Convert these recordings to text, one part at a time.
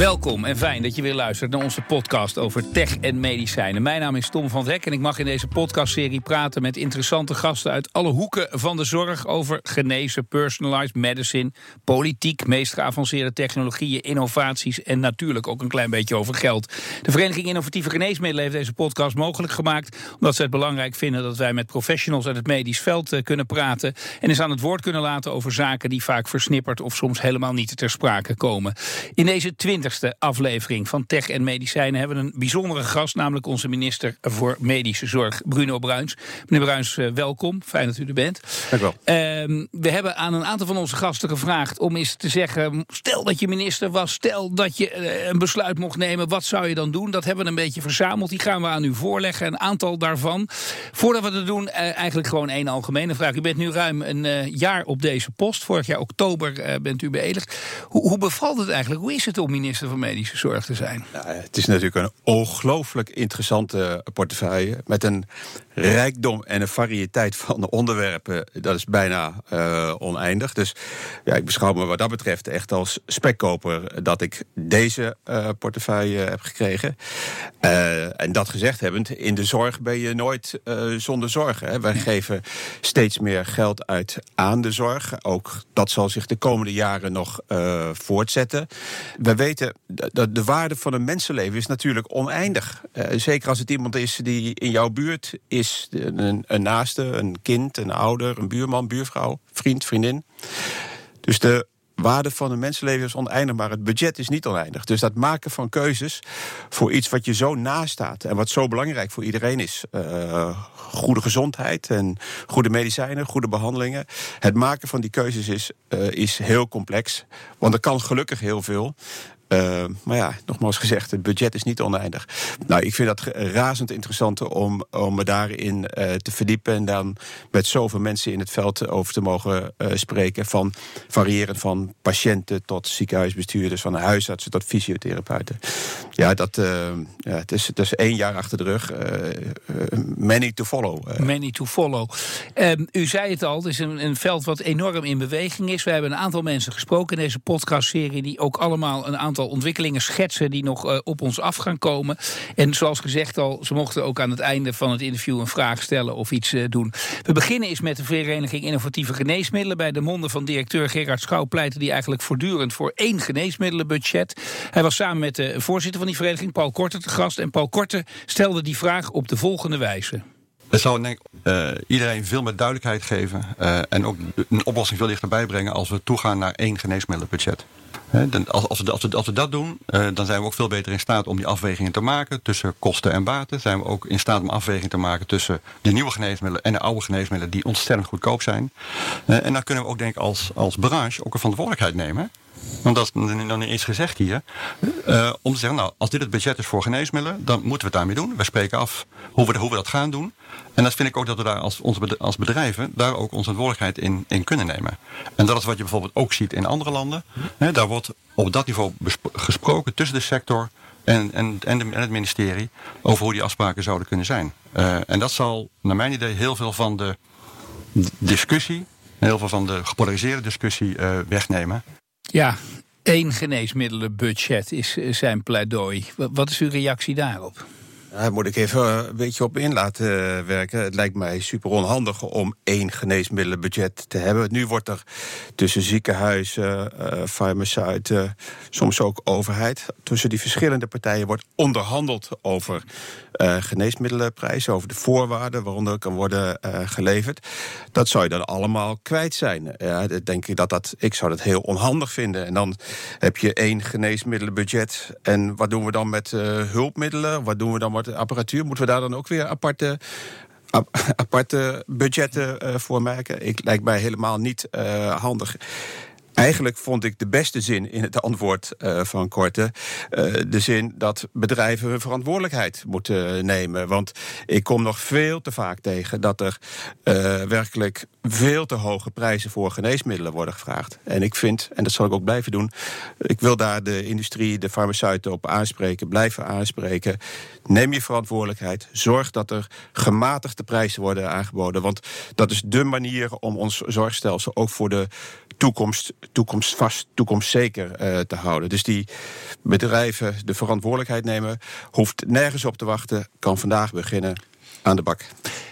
Welkom en fijn dat je weer luistert naar onze podcast over tech en medicijnen. Mijn naam is Tom van Dek en ik mag in deze podcastserie praten met interessante gasten uit alle hoeken van de zorg over genezen, personalized medicine, politiek, meest geavanceerde technologieën, innovaties en natuurlijk ook een klein beetje over geld. De Vereniging Innovatieve Geneesmiddelen heeft deze podcast mogelijk gemaakt omdat ze het belangrijk vinden dat wij met professionals uit het medisch veld eh, kunnen praten en eens aan het woord kunnen laten over zaken die vaak versnipperd of soms helemaal niet ter sprake komen. In deze twintig aflevering van Tech en Medicijnen hebben we een bijzondere gast, namelijk onze minister voor Medische Zorg, Bruno Bruins. Meneer Bruins, eh, welkom. Fijn dat u er bent. Dank u wel. Ehm, we hebben aan een aantal van onze gasten gevraagd om eens te zeggen: stel dat je minister was, stel dat je eh, een besluit mocht nemen, wat zou je dan doen? Dat hebben we een beetje verzameld. Die gaan we aan u voorleggen, een aantal daarvan. Voordat we dat doen, eh, eigenlijk gewoon één algemene vraag. U bent nu ruim een jaar op deze post. Vorig jaar oktober bent u beëdigd. Hoe, hoe bevalt het eigenlijk? Hoe is het om minister van Medische Zorg te zijn? Het is natuurlijk een ongelooflijk interessante portefeuille. Met een rijkdom en een variëteit van onderwerpen. Dat is bijna uh, oneindig. Dus ja, ik beschouw me wat dat betreft echt als spekkoper dat ik deze uh, portefeuille heb gekregen. Uh, en dat gezegd hebbend, in de zorg ben je nooit zonder zorgen. Hè. Wij geven steeds meer geld uit aan de zorg. Ook dat zal zich de komende jaren nog voortzetten. We weten de, de waarde van een mensenleven is natuurlijk oneindig. Zeker als het iemand is die in jouw buurt is. Een, een naaste, een kind, een ouder, een buurman, buurvrouw, vriend, vriendin. Dus de waarde van een mensenleven is oneindig, maar het budget is niet oneindig. Dus dat maken van keuzes voor iets wat je zo nastaat en wat zo belangrijk voor iedereen is. Uh, goede gezondheid en goede medicijnen, goede behandelingen. Het maken van die keuzes is, uh, is heel complex. Want er kan gelukkig heel veel. Uh, maar ja, nogmaals gezegd, het budget is niet oneindig. Nou, ik vind dat razend interessant om, om me daarin uh, te verdiepen. En dan met zoveel mensen in het veld over te mogen uh, spreken. Van variërend van patiënten tot ziekenhuisbestuurders, van huisartsen tot fysiotherapeuten. Ja, dat, ja, het, is, het is één jaar achter de rug. many to follow. Many to follow. Um, u zei het al, het is een, een veld wat enorm in beweging is. We hebben een aantal mensen gesproken in deze podcastserie die ook allemaal een aantal ontwikkelingen schetsen die nog uh, op ons af gaan komen. En zoals gezegd al, ze mochten ook aan het einde van het interview een vraag stellen of iets uh, doen. We beginnen eens met de Vereniging Innovatieve Geneesmiddelen. Bij de monden van directeur Gerard Schouw pleitte die eigenlijk voortdurend voor één geneesmiddelenbudget. Hij was samen met de voorzitter van die vereniging, Paul Korte, te gast. En Paul Korte stelde die vraag op de volgende wijze. Het zou denk uh, iedereen veel meer duidelijkheid geven uh, en ook een oplossing veel dichterbij brengen als we toegaan naar één geneesmiddelenbudget. Als, als, we, als, we, als we dat doen, uh, dan zijn we ook veel beter in staat om die afwegingen te maken tussen kosten en baten. Zijn we ook in staat om afwegingen te maken tussen de nieuwe geneesmiddelen en de oude geneesmiddelen die ontzettend goedkoop zijn. En dan kunnen we ook denk ik als, als branche ook een verantwoordelijkheid nemen. Want dat is nog niet eens gezegd hier. Uh, om te zeggen, nou, als dit het budget is voor geneesmiddelen, dan moeten we het daarmee doen. We spreken af hoe we, hoe we dat gaan doen. En dat vind ik ook dat we daar als, onze, als bedrijven daar ook onze verantwoordelijkheid in, in kunnen nemen. En dat is wat je bijvoorbeeld ook ziet in andere landen. Daar wordt op dat niveau gesproken tussen de sector en, en, en, het ministerie over hoe die afspraken zouden kunnen zijn. Uh, en dat zal, naar mijn idee, heel veel van de discussie, heel veel van de gepolariseerde discussie uh, wegnemen. Ja, één geneesmiddelenbudget is zijn pleidooi. Wat is uw reactie daarop? Daar moet ik even een beetje op in laten werken. Het lijkt mij super onhandig om één geneesmiddelenbudget te hebben. Nu wordt er tussen ziekenhuizen, uh, farmaceuten, soms ook overheid, tussen die verschillende partijen wordt onderhandeld over uh, geneesmiddelenprijzen, over de voorwaarden waaronder kan worden geleverd. Dat zou je dan allemaal kwijt zijn. Ja, denk ik dat dat, ik zou dat heel onhandig vinden. En dan heb je één geneesmiddelenbudget. En wat doen we dan met hulpmiddelen? Wat doen we dan met apparatuur. Moeten we daar dan ook weer aparte aparte budgetten uh, voor maken. Ik lijkt mij helemaal niet uh, handig. Eigenlijk vond ik de beste zin in het antwoord uh, van Korte. Uh, de zin dat bedrijven hun verantwoordelijkheid moeten nemen. Want ik kom nog veel te vaak tegen dat er werkelijk veel te hoge prijzen voor geneesmiddelen worden gevraagd. En ik vind, en dat zal ik ook blijven doen, ik wil daar de industrie, de farmaceuten op aanspreken, blijven aanspreken. Neem je verantwoordelijkheid. Zorg dat er gematigde prijzen worden aangeboden. Want dat is de manier om ons zorgstelsel ook voor de toekomst, toekomstvast, toekomstzeker uh, te houden. Dus die bedrijven de verantwoordelijkheid nemen, hoeft nergens op te wachten, kan vandaag beginnen aan de bak.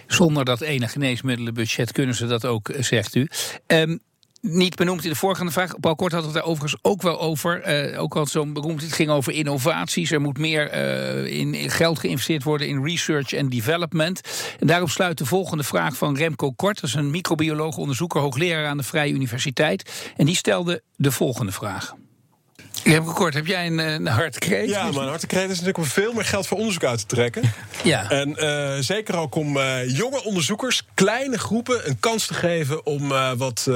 Zonder dat ene geneesmiddelenbudget kunnen ze dat ook, zegt u. Um, niet benoemd in de voorgaande vraag. Paul Kort had het daar overigens ook wel over. Uh, ook al zo'n beroemd. Het ging over innovaties. Er moet meer uh, in, in, geld geïnvesteerd worden in research en development. En daarop sluit de volgende vraag van Remco Kort. Dat is een microbioloog, onderzoeker, hoogleraar aan de Vrije Universiteit. En die stelde de volgende vraag. Heb kort, heb jij een, een hartkreet? Ja, mijn hartkreet is natuurlijk om veel meer geld voor onderzoek uit te trekken. Ja. En uh, zeker ook om uh, jonge onderzoekers, kleine groepen, een kans te geven om uh, wat,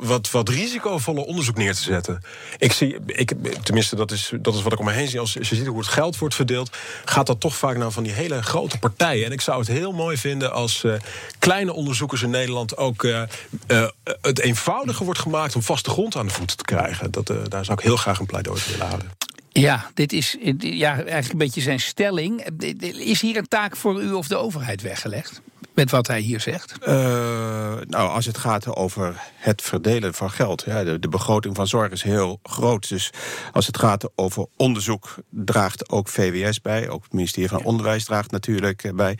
wat, wat risicovolle onderzoek neer te zetten. Ik zie, ik, tenminste, dat is, dat is wat ik om me heen zie. Als, als je ziet hoe het geld wordt verdeeld, gaat dat toch vaak naar van die hele grote partijen. En ik zou het heel mooi vinden als kleine onderzoekers in Nederland ook het eenvoudiger wordt gemaakt om vaste grond aan de voeten te krijgen. Dat, daar zou ik heel graag een pleidooi voor willen houden. Ja, dit is ja, eigenlijk een beetje zijn stelling. Is hier een taak voor u of de overheid weggelegd? Met wat hij hier zegt? Uh, nou, als het gaat over het verdelen van geld. Ja, de, de, begroting van zorg is heel groot. Dus als het gaat over onderzoek, draagt ook VWS bij. Ook het ministerie van Onderwijs draagt natuurlijk bij.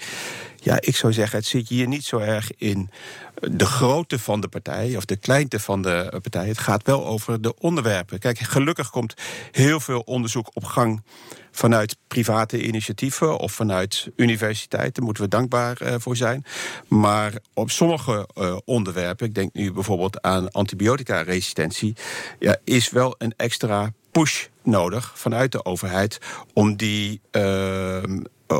Ja, ik zou zeggen, het zit hier niet zo erg in de grootte van de partij of de kleinte van de partij. Het gaat wel over de onderwerpen. Kijk, gelukkig komt heel veel onderzoek op gang vanuit private initiatieven of vanuit universiteiten. Daar moeten we dankbaar uh, voor zijn. Maar op sommige uh, onderwerpen, ik denk nu bijvoorbeeld aan antibiotica-resistentie, ja, is wel een extra push nodig vanuit de overheid om die. Uh,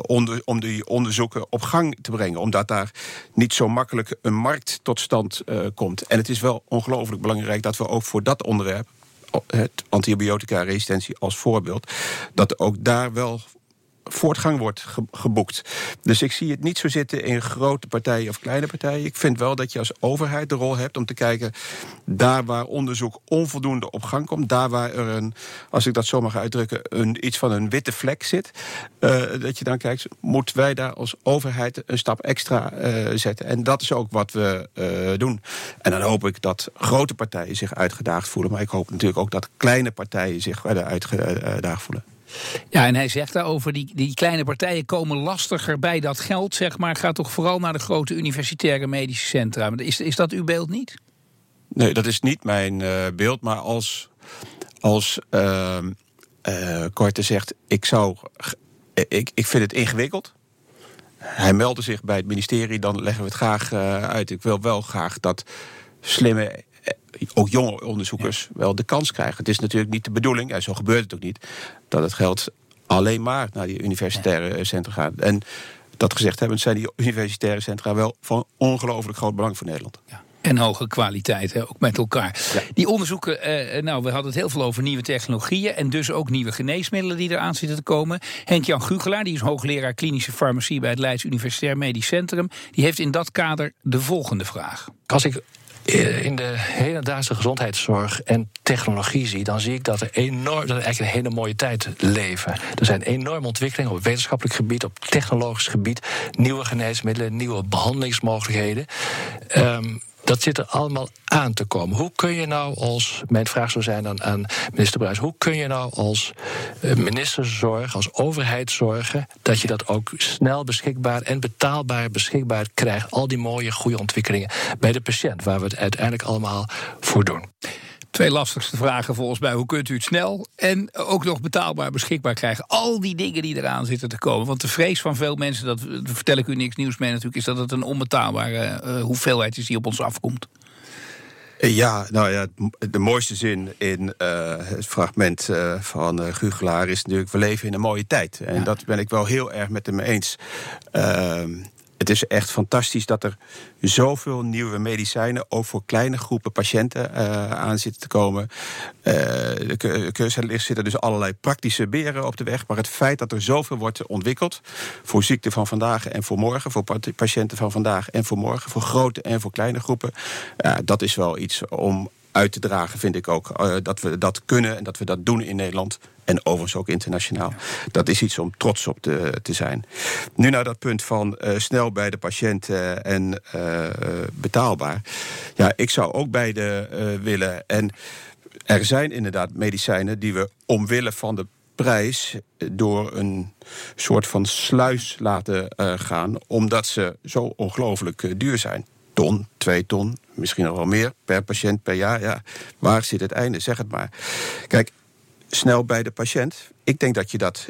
Onder, om die onderzoeken op gang te brengen. Omdat daar niet zo makkelijk een markt tot stand uh, komt. En het is wel ongelooflijk belangrijk dat we ook voor dat onderwerp het antibiotica-resistentie als voorbeeld, dat ook daar wel voortgang wordt geboekt. Dus ik zie het niet zo zitten in grote partijen of kleine partijen. Ik vind wel dat je als overheid de rol hebt om te kijken... daar waar onderzoek onvoldoende op gang komt... daar waar er een, als ik dat zo mag uitdrukken... Een, iets van een witte vlek zit... Uh, dat je dan kijkt, moeten wij daar als overheid een stap extra uh, zetten? En dat is ook wat we uh, doen. En dan hoop ik dat grote partijen zich uitgedaagd voelen... maar ik hoop natuurlijk ook dat kleine partijen zich uitgedaagd voelen. Ja, en hij zegt daarover, die, die kleine partijen komen lastiger bij dat geld, zeg maar. Gaat toch vooral naar de grote universitaire medische centra. Is, is dat uw beeld niet? Nee, dat is niet mijn uh, beeld. Maar als, als uh, uh, Korte zegt, ik zou. Ik, ik vind het ingewikkeld. Hij meldde zich bij het ministerie, dan leggen we het graag uit. Ik wil wel graag dat slimme ook jonge onderzoekers wel de kans krijgen. Het is natuurlijk niet de bedoeling, en zo gebeurt het ook niet, dat het geld alleen maar naar die universitaire centra gaat. En dat gezegd hebben, zijn die universitaire centra wel van ongelooflijk groot belang voor Nederland. Ja. En hoge kwaliteit, hè, ook met elkaar. Ja. Die onderzoeken, eh, nou, we hadden het heel veel over nieuwe technologieën... en dus ook nieuwe geneesmiddelen die eraan zitten te komen. Henk-Jan Gugelaar, die is hoogleraar klinische farmacie... bij het Leids Universitair Medisch Centrum... die heeft in dat kader de volgende vraag. Als ik in de hedendaagse gezondheidszorg en technologie zie, dan zie ik dat er enorm, dat we eigenlijk een hele mooie tijd leven. Er zijn enorme ontwikkelingen op wetenschappelijk gebied, op technologisch gebied, nieuwe geneesmiddelen, nieuwe behandelingsmogelijkheden. Um, dat zit er allemaal aan te komen. Hoe kun je nou als, mijn vraag zou zijn aan, aan minister Bruis, hoe kun je nou als uh, minister zorgen, als overheid zorgen, dat je dat ook snel beschikbaar en betaalbaar beschikbaar krijgt, al die mooie, goede ontwikkelingen bij de patiënt, waar we het uiteindelijk allemaal voor doen? Twee lastigste vragen volgens mij. Hoe kunt u het snel en ook nog betaalbaar beschikbaar krijgen? Al die dingen die eraan zitten te komen. Want de vrees van veel mensen, dat, vertel ik u niks nieuws mee natuurlijk... is dat het een onbetaalbare uh, hoeveelheid is die op ons afkomt. Ja, nou ja, de mooiste zin in uh, het fragment uh, van uh, Gugelaar is natuurlijk... we leven in een mooie tijd. En ja. dat ben ik wel heel erg met hem eens. Het is echt fantastisch dat er zoveel nieuwe medicijnen, ook voor kleine groepen patiënten, uh, aan zitten te komen. Uh, er zitten dus allerlei praktische beren op de weg. Maar het feit dat er zoveel wordt ontwikkeld voor ziekte van vandaag en voor morgen, voor patiënten van vandaag en voor morgen, voor grote en voor kleine groepen, uh, dat is wel iets om uit te dragen, vind ik ook. Uh, dat we dat kunnen en dat we dat doen in Nederland. En overigens ook internationaal. Dat is iets om trots op te, zijn. Nu naar dat punt van uh, snel bij de patiënt uh, en betaalbaar. Ja, ik zou ook beide willen. En er zijn inderdaad medicijnen die we omwille van de prijs door een soort van sluis laten gaan, omdat ze zo ongelooflijk duur zijn ton, twee ton, misschien nog wel meer per patiënt per jaar. Ja, waar zit het einde? Zeg het maar. Kijk, snel bij de patiënt. Ik denk dat je dat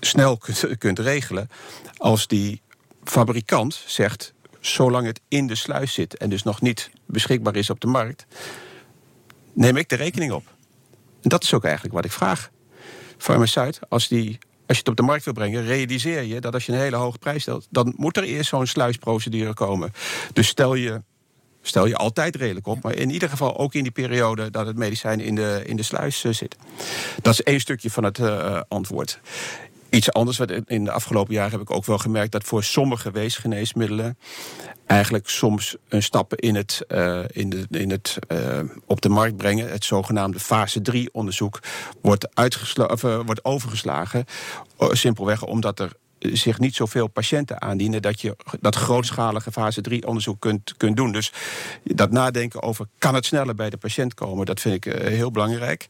snel kunt, kunt regelen als die fabrikant zegt: zolang het in de sluis zit en dus nog niet beschikbaar is op de markt, neem ik de rekening op. Dat is ook eigenlijk wat ik vraag. Farmaceut, als die als je het op de markt wil brengen, realiseer je dat als je een hele hoge prijs stelt, dan moet er eerst zo'n sluisprocedure komen. Dus stel je, stel je altijd redelijk op, maar in ieder geval ook in die periode dat het medicijn in de, in de sluis uh, zit. Dat is één stukje van het uh, antwoord. Iets anders, wat in de afgelopen jaren heb ik ook wel gemerkt dat voor sommige weesgeneesmiddelen eigenlijk soms een stappen in het, uh, in de, in het uh, op de markt brengen, het zogenaamde fase 3 onderzoek, wordt, of, uh, wordt overgeslagen. Simpelweg omdat er zich niet zoveel patiënten aandienen dat je dat grootschalige fase 3 onderzoek kunt, kunt doen. Dus dat nadenken over kan het sneller bij de patiënt komen, dat vind ik heel belangrijk.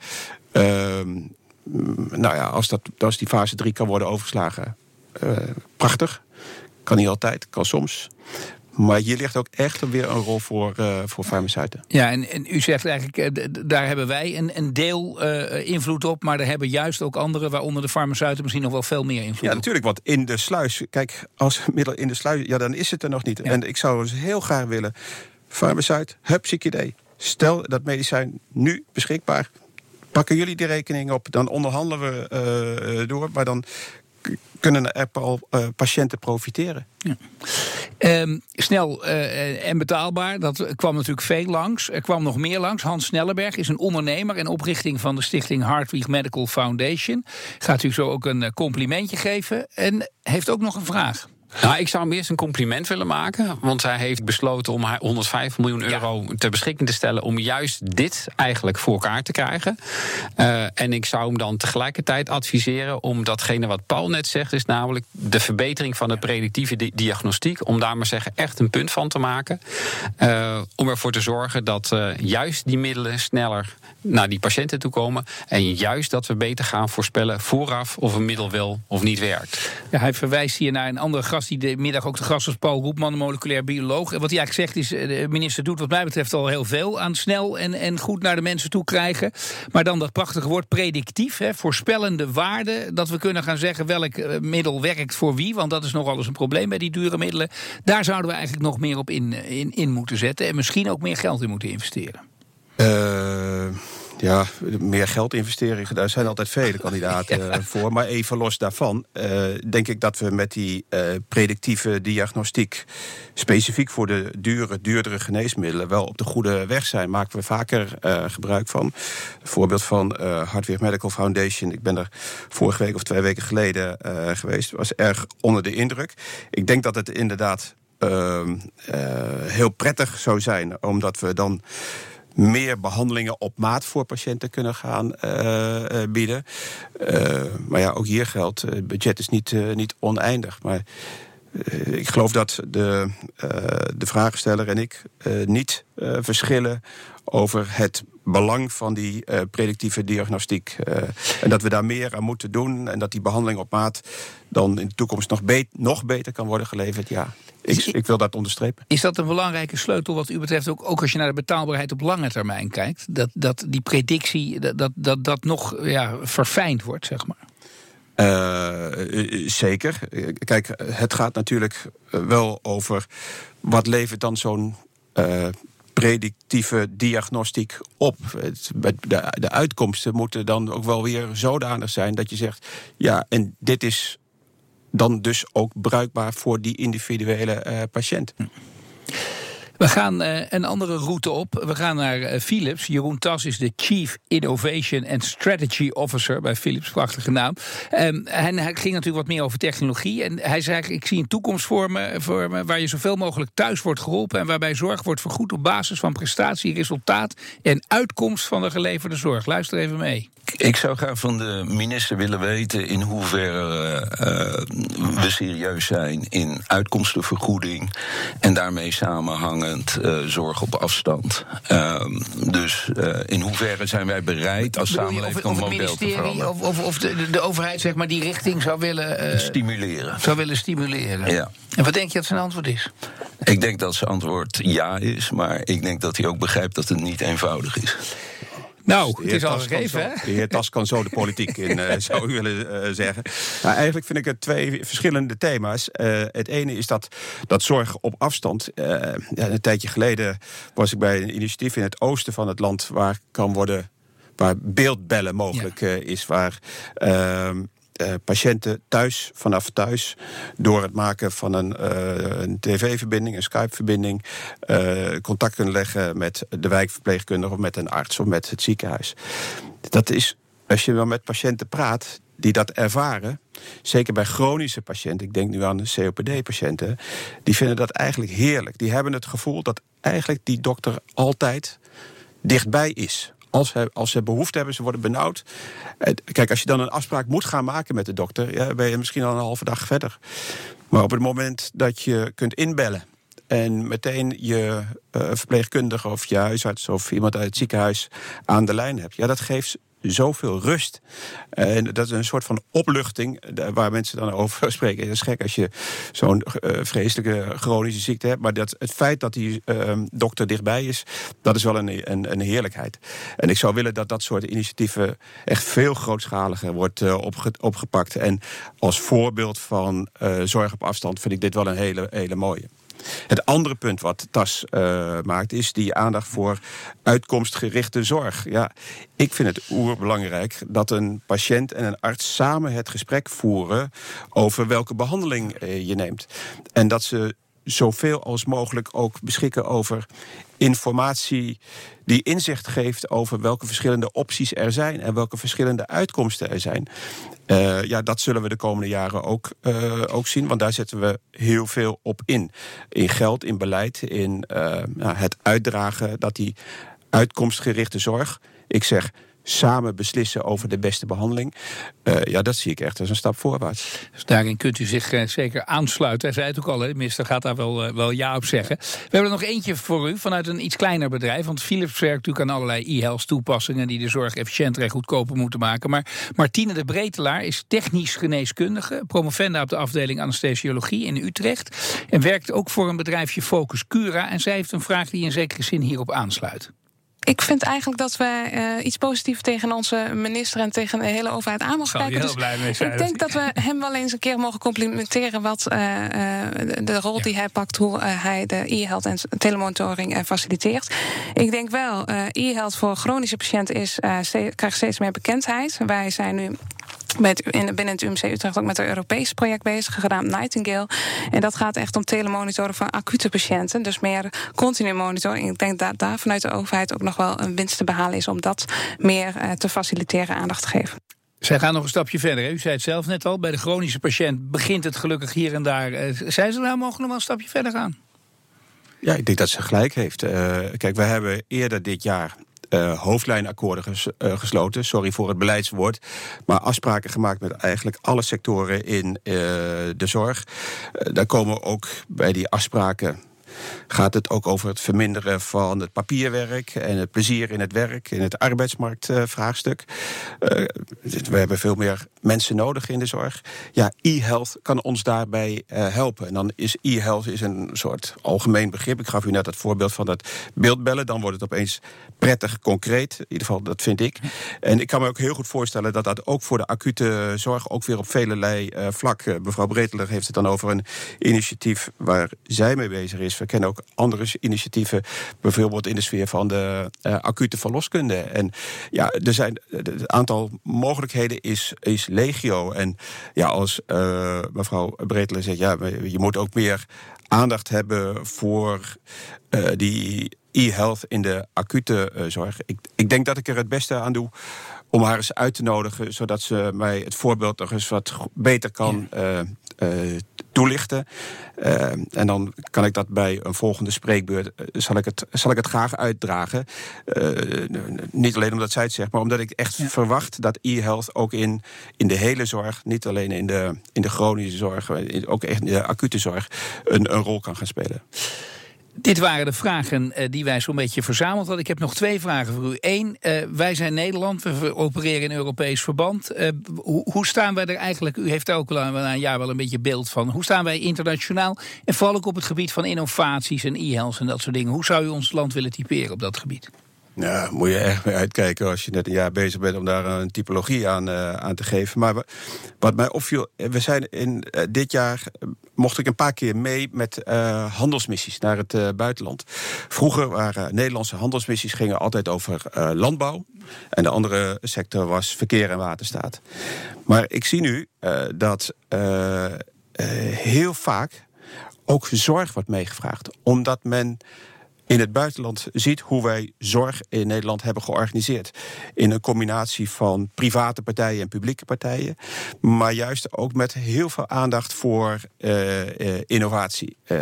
Ehm, nou ja, als, dat, als die fase 3 kan worden overgeslagen, prachtig. Kan niet altijd, kan soms. Maar hier ligt ook echt weer een rol voor, uh, voor farmaceuten. Ja, en, en, u zegt eigenlijk, uh, daar hebben wij een, een deel uh, invloed op, maar daar hebben juist ook anderen, waaronder de farmaceuten, misschien nog wel veel meer invloed ja, op. Natuurlijk, want in de sluis, kijk, als middel in de sluis, ja, dan is het er nog niet. Ja. En ik zou dus heel graag willen, farmaceut, hup, idee. Stel dat medicijn nu beschikbaar. Pakken jullie die rekening op, dan onderhandelen we door, maar dan kunnen er al uh, patiënten profiteren. Ja. Um, snel en betaalbaar, dat kwam natuurlijk veel langs. Er kwam nog meer langs. Hans Snellenberg is een ondernemer en oprichting van de stichting Hartwig Medical Foundation. Gaat u zo ook een complimentje geven en heeft ook nog een vraag. Nou, ik zou hem eerst een compliment willen maken. Want hij heeft besloten om 105 miljoen euro ja. ter beschikking te stellen. om juist dit eigenlijk voor elkaar te krijgen. Uh, en ik zou hem dan tegelijkertijd adviseren om datgene wat Paul net zegt. is namelijk de verbetering van de predictieve di diagnostiek. Om daar maar zeggen echt een punt van te maken. Uh, om ervoor te zorgen dat uh, juist die middelen sneller naar die patiënten toe komen. En juist dat we beter gaan voorspellen vooraf of een middel wel of niet werkt. Ja, hij verwijst hier naar een andere gast die de middag ook de gast was, Paul Roepman, moleculair bioloog. En wat hij eigenlijk zegt is, eh, de minister doet wat mij betreft al heel veel aan snel en, en goed naar de mensen toe krijgen. Maar dan dat prachtige woord predictief, hè, voorspellende waarde, dat we kunnen gaan zeggen welk eh, middel werkt voor wie, want dat is nogal eens een probleem bij die dure middelen. Daar zouden we eigenlijk nog meer op in, in, in moeten zetten en misschien ook meer geld in moeten investeren. Uh, ja, meer geld investeren. Daar zijn altijd vele kandidaten ja. voor. Maar even los daarvan, uh, denk ik dat we met die uh, predictieve diagnostiek, specifiek voor de dure, duurdere geneesmiddelen, wel op de goede weg zijn. Maken we vaker uh, gebruik van. Een voorbeeld van Hardware Medical Foundation. Ik ben er vorige week of twee weken geleden geweest. Was erg onder de indruk. Ik denk dat het inderdaad ehm, heel prettig zou zijn, omdat we dan meer behandelingen op maat voor patiënten kunnen gaan uh, bieden. Uh, maar ja, ook hier geldt, het budget is niet, niet oneindig. Maar ik geloof dat de, de vragensteller en ik niet verschillen over het belang van die predictieve diagnostiek. En dat we daar meer aan moeten doen. En dat die behandeling op maat dan in de toekomst nog, nog beter kan worden geleverd. Ja, ik, ik, wil dat onderstrepen. Is dat een belangrijke sleutel wat u betreft, ook, ook als je naar de betaalbaarheid op lange termijn kijkt? Dat, dat die predictie, dat, dat, dat, dat nog ja, verfijnd wordt, zeg maar? Uh, zeker. Kijk, het gaat natuurlijk wel over wat levert dan zo'n uh, predictieve diagnostiek op. De, de uitkomsten moeten dan ook wel weer zodanig zijn dat je zegt: ja, en dit is dan dus ook bruikbaar voor die individuele eh, patiënt. We gaan uh, een andere route op. We gaan naar uh, Philips. Jeroen Tas is de Chief Innovation and Strategy Officer bij Philips. Prachtige naam. Um, en hij ging natuurlijk wat meer over technologie. En hij zei: Ik zie een toekomst voor me, voor me waar je zoveel mogelijk thuis wordt geholpen. En waarbij zorg wordt vergoed op basis van prestatie, resultaat en uitkomst van de geleverde zorg. Luister even mee. Ik zou graag van de minister willen weten in hoeverre uh, we serieus zijn in uitkomstenvergoeding en daarmee samenhangend uh, zorg op afstand. Uh, dus uh, in hoeverre zijn wij bereid als samenleving om model te veranderen? Of, of, of de, de, overheid zeg maar die richting zou willen stimuleren. Zou willen stimuleren. Ja. En wat denk je dat zijn antwoord is? Ik denk dat zijn antwoord ja is, maar ik denk dat hij ook begrijpt dat het niet eenvoudig is. Nou, het is al gegeven, hè? De heer Tas kan zo de politiek in, uh, zou u willen uh, zeggen. Nou, eigenlijk vind ik het twee verschillende thema's. Uh, het ene is dat, dat zorg op afstand. ja, een tijdje geleden was ik bij een initiatief in het oosten van het land... waar kan worden waar beeldbellen mogelijk ja. is, waar ehm, uh, patiënten thuis, vanaf thuis, door het maken van een, uh, een tv-verbinding, een Skype-verbinding, uh, contact kunnen leggen met de wijkverpleegkundige of met een arts of met het ziekenhuis. Dat is, als je dan met patiënten praat die dat ervaren, zeker bij chronische patiënten, ik denk nu aan COPD-patiënten, die vinden dat eigenlijk heerlijk. Die hebben het gevoel dat eigenlijk die dokter altijd dichtbij is als ze, als ze behoefte hebben, ze worden benauwd. Kijk, als je dan een afspraak moet gaan maken met de dokter, ja, ben je misschien al een halve dag verder. Maar op het moment dat je kunt inbellen en meteen je uh, verpleegkundige of je huisarts of iemand uit het ziekenhuis aan de lijn hebt, ja, dat geeft zoveel rust. En dat is een soort van opluchting waar mensen dan over spreken. Het is gek als je zo'n uh, vreselijke chronische ziekte hebt. Maar dat, het feit dat die uh, dokter dichtbij is, dat is wel een, een, een, heerlijkheid. En ik zou willen dat dat soort initiatieven echt veel grootschaliger wordt opge, opgepakt. En als voorbeeld van zorg op afstand vind ik dit wel een hele, hele mooie. Het andere punt wat TAS uh, maakt, is die aandacht voor uitkomstgerichte zorg. Ja, ik vind het oerbelangrijk dat een patiënt en een arts samen het gesprek voeren over welke behandeling uh, je neemt. En dat ze zoveel als mogelijk ook beschikken over informatie die inzicht geeft over welke verschillende opties er zijn en welke verschillende uitkomsten er zijn. Uh, ja, dat zullen we de komende jaren ook, uh, ook zien, want daar zetten we heel veel op in. In geld, in beleid, in uh, nou, het uitdragen dat die uitkomstgerichte zorg, ik zeg samen beslissen over de beste behandeling. Uh, ja, dat zie ik echt als een stap voorwaarts. Dus daarin kunt u zich uh, zeker aansluiten. Hij zei het ook al, hè, minister gaat daar wel, uh, wel ja op zeggen. We hebben er nog eentje voor u vanuit een iets kleiner bedrijf. Want Philips werkt natuurlijk aan allerlei e-health toepassingen... die de zorg efficiënter en goedkoper moeten maken. Maar Martine de Bretelaar is technisch geneeskundige... promovenda op de afdeling anesthesiologie in Utrecht... en werkt ook voor een bedrijfje Focus Cura. En zij heeft een vraag die in zekere zin hierop aansluit. Ik vind eigenlijk dat we uh, iets positiefs tegen onze minister en tegen de hele overheid aan mogen kijken. Dus ik denk dat we hem wel eens een keer mogen complimenteren wat uh, de rol ja. die hij pakt, hoe uh, hij de e-health en telemonitoring faciliteert. Ik denk wel, e-health voor chronische patiënten is, krijgt steeds meer bekendheid. Wij zijn nu met, in, binnen het UMC Utrecht ook met een Europees project bezig, gedaan Nightingale. En dat gaat echt om telemonitoren van acute patiënten. Dus meer continu monitoring. Ik denk dat daar vanuit de overheid ook nog wel een winst te behalen is om dat meer uh, te faciliteren, aandacht te geven. Zij gaan nog een stapje verder. Hè? U zei het zelf net al. Bij de chronische patiënt begint het gelukkig hier en daar. Uh, zijn ze nou mogen nog wel een stapje verder gaan? Ja, ik denk dat ze gelijk heeft. Uh, kijk, we hebben eerder dit jaar uh, hoofdlijnakkoorden uh, gesloten. Sorry voor het beleidswoord. Maar afspraken gemaakt met eigenlijk alle sectoren in uh, de zorg. daar komen ook bij die afspraken gaat het ook over het verminderen van het papierwerk en het plezier in het werk, in het arbeidsmarktvraagstuk. Uh, uh, we hebben veel meer mensen nodig in de zorg. Ja, e-health kan ons daarbij uh, helpen. En dan is e-health is een soort algemeen begrip. Ik gaf u net het voorbeeld van dat beeldbellen. Dan wordt het opeens prettig concreet. In ieder geval, dat vind ik. En ik kan me ook heel goed voorstellen dat dat ook voor de acute zorg ook weer op velelei vlak. mevrouw Breteler heeft het dan over een initiatief waar zij mee bezig is kennen ook andere initiatieven, bijvoorbeeld in de sfeer van de uh, acute verloskunde. En ja, er zijn het aantal mogelijkheden is, is legio. En ja, als uh, mevrouw Bretelen zegt, ja, je moet ook meer aandacht hebben voor uh, die e-health in de acute zorg. Ik, ik denk dat ik er het beste aan doe om haar eens uit te nodigen, zodat ze mij het voorbeeld nog eens wat beter kan ja. uh, toelichten. Uh, en dan kan ik dat bij een volgende spreekbeurt, zal ik het, zal ik het graag uitdragen. Uh, niet alleen omdat zij het zegt, maar omdat ik echt ja. verwacht dat e-health ook in, in de hele zorg, niet alleen in de, in de chronische zorg, ook echt in de acute zorg, een, een rol kan gaan spelen. Dit waren de vragen uh, die wij zo'n beetje verzameld hadden. Ik heb nog twee vragen voor u. Eén, uh, wij zijn Nederland, we opereren in Europees verband. Uh, hoe, staan wij er eigenlijk? U heeft ook al een jaar wel een beetje beeld van. Hoe staan wij internationaal? En vooral ook op het gebied van innovaties en e-health en dat soort dingen. Hoe zou u ons land willen typeren op dat gebied? Nou, moet je echt mee uitkijken als je net een jaar bezig bent om daar een typologie aan, uh, aan te geven. Maar wat mij opviel, we zijn in uh, dit jaar mocht ik een paar keer mee met handelsmissies naar het buitenland. Vroeger waren Nederlandse handelsmissies gingen altijd over landbouw. En de andere sector was verkeer en waterstaat. Maar ik zie nu dat heel vaak ook zorg wordt meegevraagd. Omdat men in het buitenland ziet hoe wij zorg in Nederland hebben georganiseerd. In een combinatie van private partijen en publieke partijen. Maar juist ook met heel veel aandacht voor uh, uh, innovatie. Uh,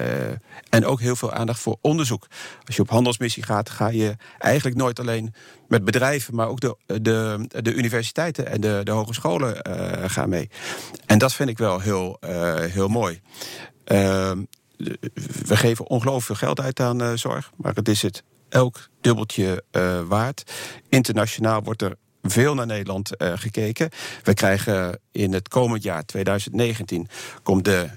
en ook heel veel aandacht voor onderzoek. Als je op handelsmissie gaat, ga je eigenlijk nooit alleen met bedrijven, maar ook de, de, de universiteiten en de, de hogescholen gaan mee. En dat vind ik wel heel, heel mooi. Ehm, we geven ongelooflijk veel geld uit aan uh, zorg, maar het is het elk dubbeltje uh, waard. Internationaal wordt er veel naar Nederland uh, gekeken. We krijgen in het komend jaar, 2019, komt de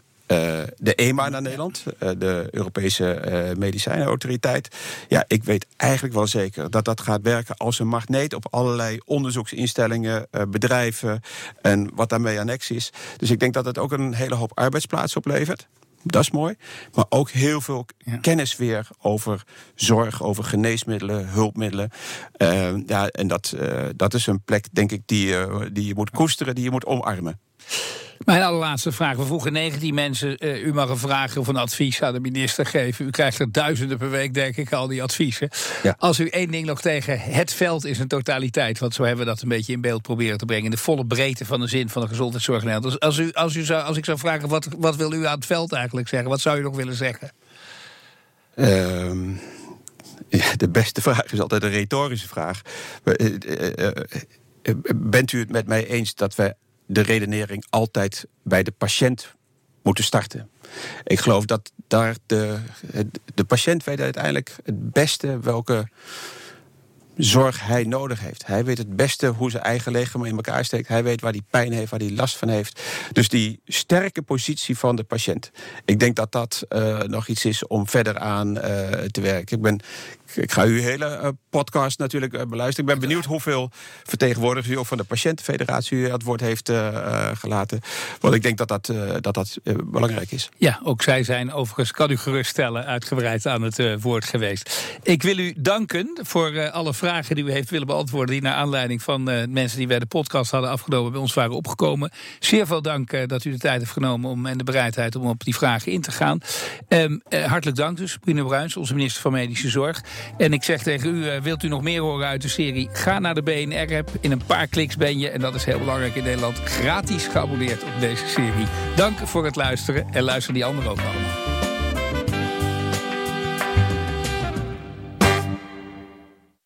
de EMA naar Nederland, de Europese Medicijnenautoriteit. Ja, ik weet eigenlijk wel zeker dat dat gaat werken als een magneet op allerlei onderzoeksinstellingen, bedrijven en wat daarmee annex is. Dus ik denk dat het ook een hele hoop arbeidsplaatsen oplevert. Dat is mooi. Maar ook heel veel ja. kennis weer over zorg, over geneesmiddelen, hulpmiddelen. Uh, ja, en dat, uh, dat is een plek, denk ik, die, uh, die je moet koesteren, die je moet omarmen. Mijn allerlaatste vraag. We vroegen 19 mensen. Uh, u mag een vraag of een advies aan de minister geven. U krijgt er duizenden per week, denk ik, al die adviezen. Ja. Als u één ding nog tegen het veld is een totaliteit. Want zo hebben we dat een beetje in beeld proberen te brengen. In de volle breedte van de zin van de gezondheidszorg. Dus als, u, als, u zou, als ik zou vragen, wat, wat wil u aan het veld eigenlijk zeggen? Wat zou u nog willen zeggen? Um, ja, de beste vraag is altijd een retorische vraag. Bent u het met mij eens dat wij de redenering altijd bij de patiënt moeten starten. Ik geloof dat daar de, de patiënt weet uiteindelijk het beste welke zorg hij nodig heeft. Hij weet het beste hoe zijn eigen lichaam in elkaar steekt. Hij weet waar hij pijn heeft, waar hij last van heeft. Dus die sterke positie van de patiënt. Ik denk dat dat uh, nog iets is om verder aan uh, te werken. Ik ben ik ga uw hele uh, podcast natuurlijk uh, beluisteren. Ik ben benieuwd hoeveel vertegenwoordigers u ook van de patiëntenfederatie het woord heeft uh, gelaten. Want ik denk dat dat, dat, dat belangrijk is. Ja, ook zij zijn overigens, kan u geruststellen, uitgebreid aan het woord geweest. Ik wil u danken voor alle vragen die u heeft willen beantwoorden. Die naar aanleiding van mensen die bij de podcast hadden afgenomen bij ons waren opgekomen. Zeer veel dank dat u de tijd heeft genomen om, en de bereidheid om op die vragen in te gaan. Um, hartelijk dank dus, Bruno Bruins, onze minister van Medische Zorg. En ik zeg tegen u, wilt u nog meer horen uit de serie? Ga naar de BNR-app. In een paar kliks ben je, en dat is heel belangrijk in Nederland, gratis geabonneerd op deze serie. Dank voor het luisteren en luister die anderen ook allemaal.